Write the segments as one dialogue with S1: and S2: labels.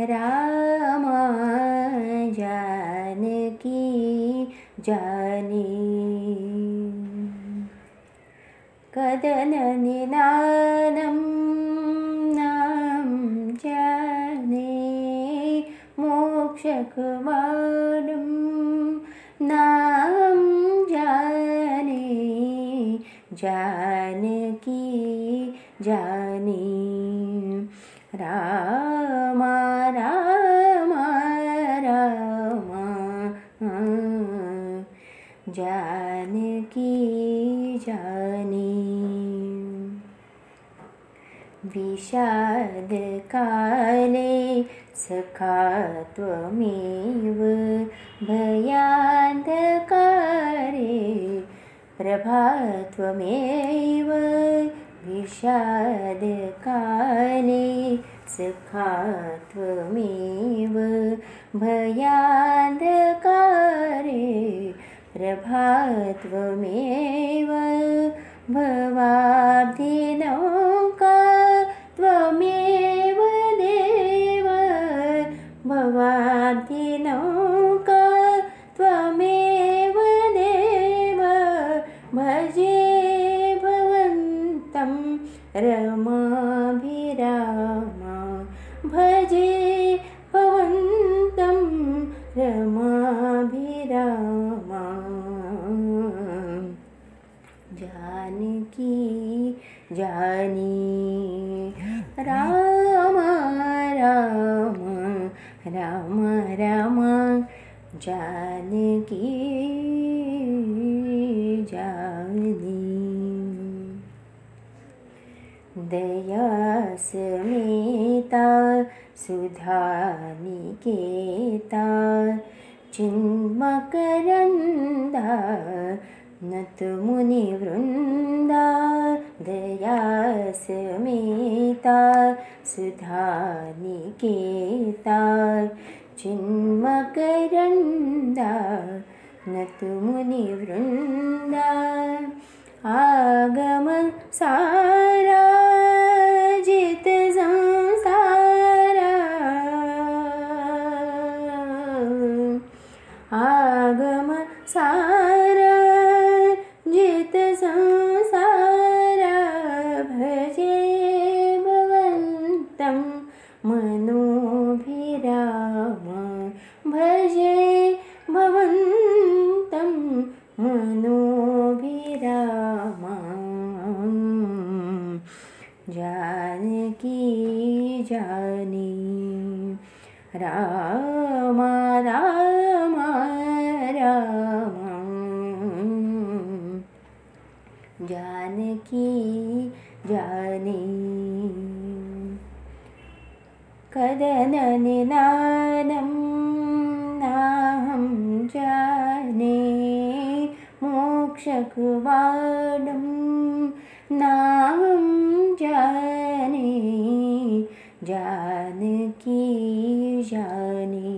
S1: राम जानकी जाने। कदननिनानं नाम जाने। मोक्षकुमारं नाम जाने। जानकी जाने। राम जानकी जाने। विषादकाले सखा त्वमेव भयान्धकारे प्रभा त्वमेव विषादकाले सखा त्वमेव भयान्धकारे प्रभा त्वमेव भवाब्धिनौका त्वमेव देव भवाब्धिनौका त्वमेव देव भजे भवन्तं रमाभिराम। भजे जानी। राम राम राम राम जानकी जानी दयासमेता सुधानिकेता चिन्मकरन्दा नतमुनिवृन्दा दयासमेता सुधानिकेता चिन्मकरन्दा नतमुनिवृन्दा आगम सारा जित संसारा। आगम सारा जित संसारा मनोभिराम भजे भवन्तं मनोभिराम जानकी जानी राम राम राम। जानकी जानी कदननिनानं नाहं जाने मोक्षकुवाडं नाहं जाने जानकी जाने।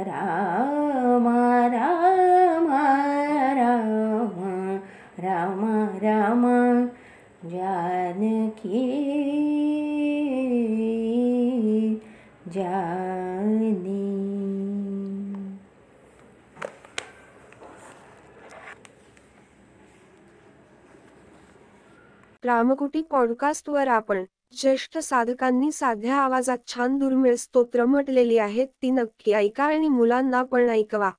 S1: राम जाने।
S2: रामकुटी पॉडकास्टवर आपण ज्येष्ठ साधकांनी साध्या आवाजात छान दुर्मिळ स्तोत्र म्हटलेली आहेत ती नक्की ऐका आणि मुलांना पण ऐकवा.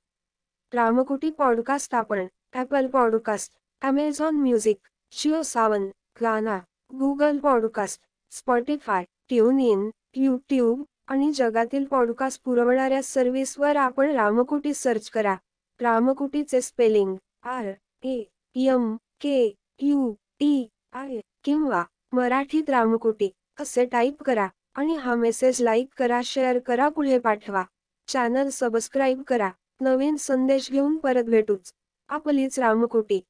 S2: रामकुटी पॉडकास्ट आपण Apple podcast Amazon music Jio Saavn Gaana Google podcast Spotify tune in YouTube आणि जगातील पॉडकास्ट पुरवणाऱ्या सर्व्हिसवर आपण रामकुटी सर्च करा. रामकुटीचे spelling R A M K U T I किंवा मराठीत रामकुटी असे टाईप करा आणि हा मेसेज लाईक करा शेअर करा पुढे पाठवा. चॅनल सबस्क्राईब करा. नवीन संदेश घेऊन परत भेटूच. आपलीच रामकुटी.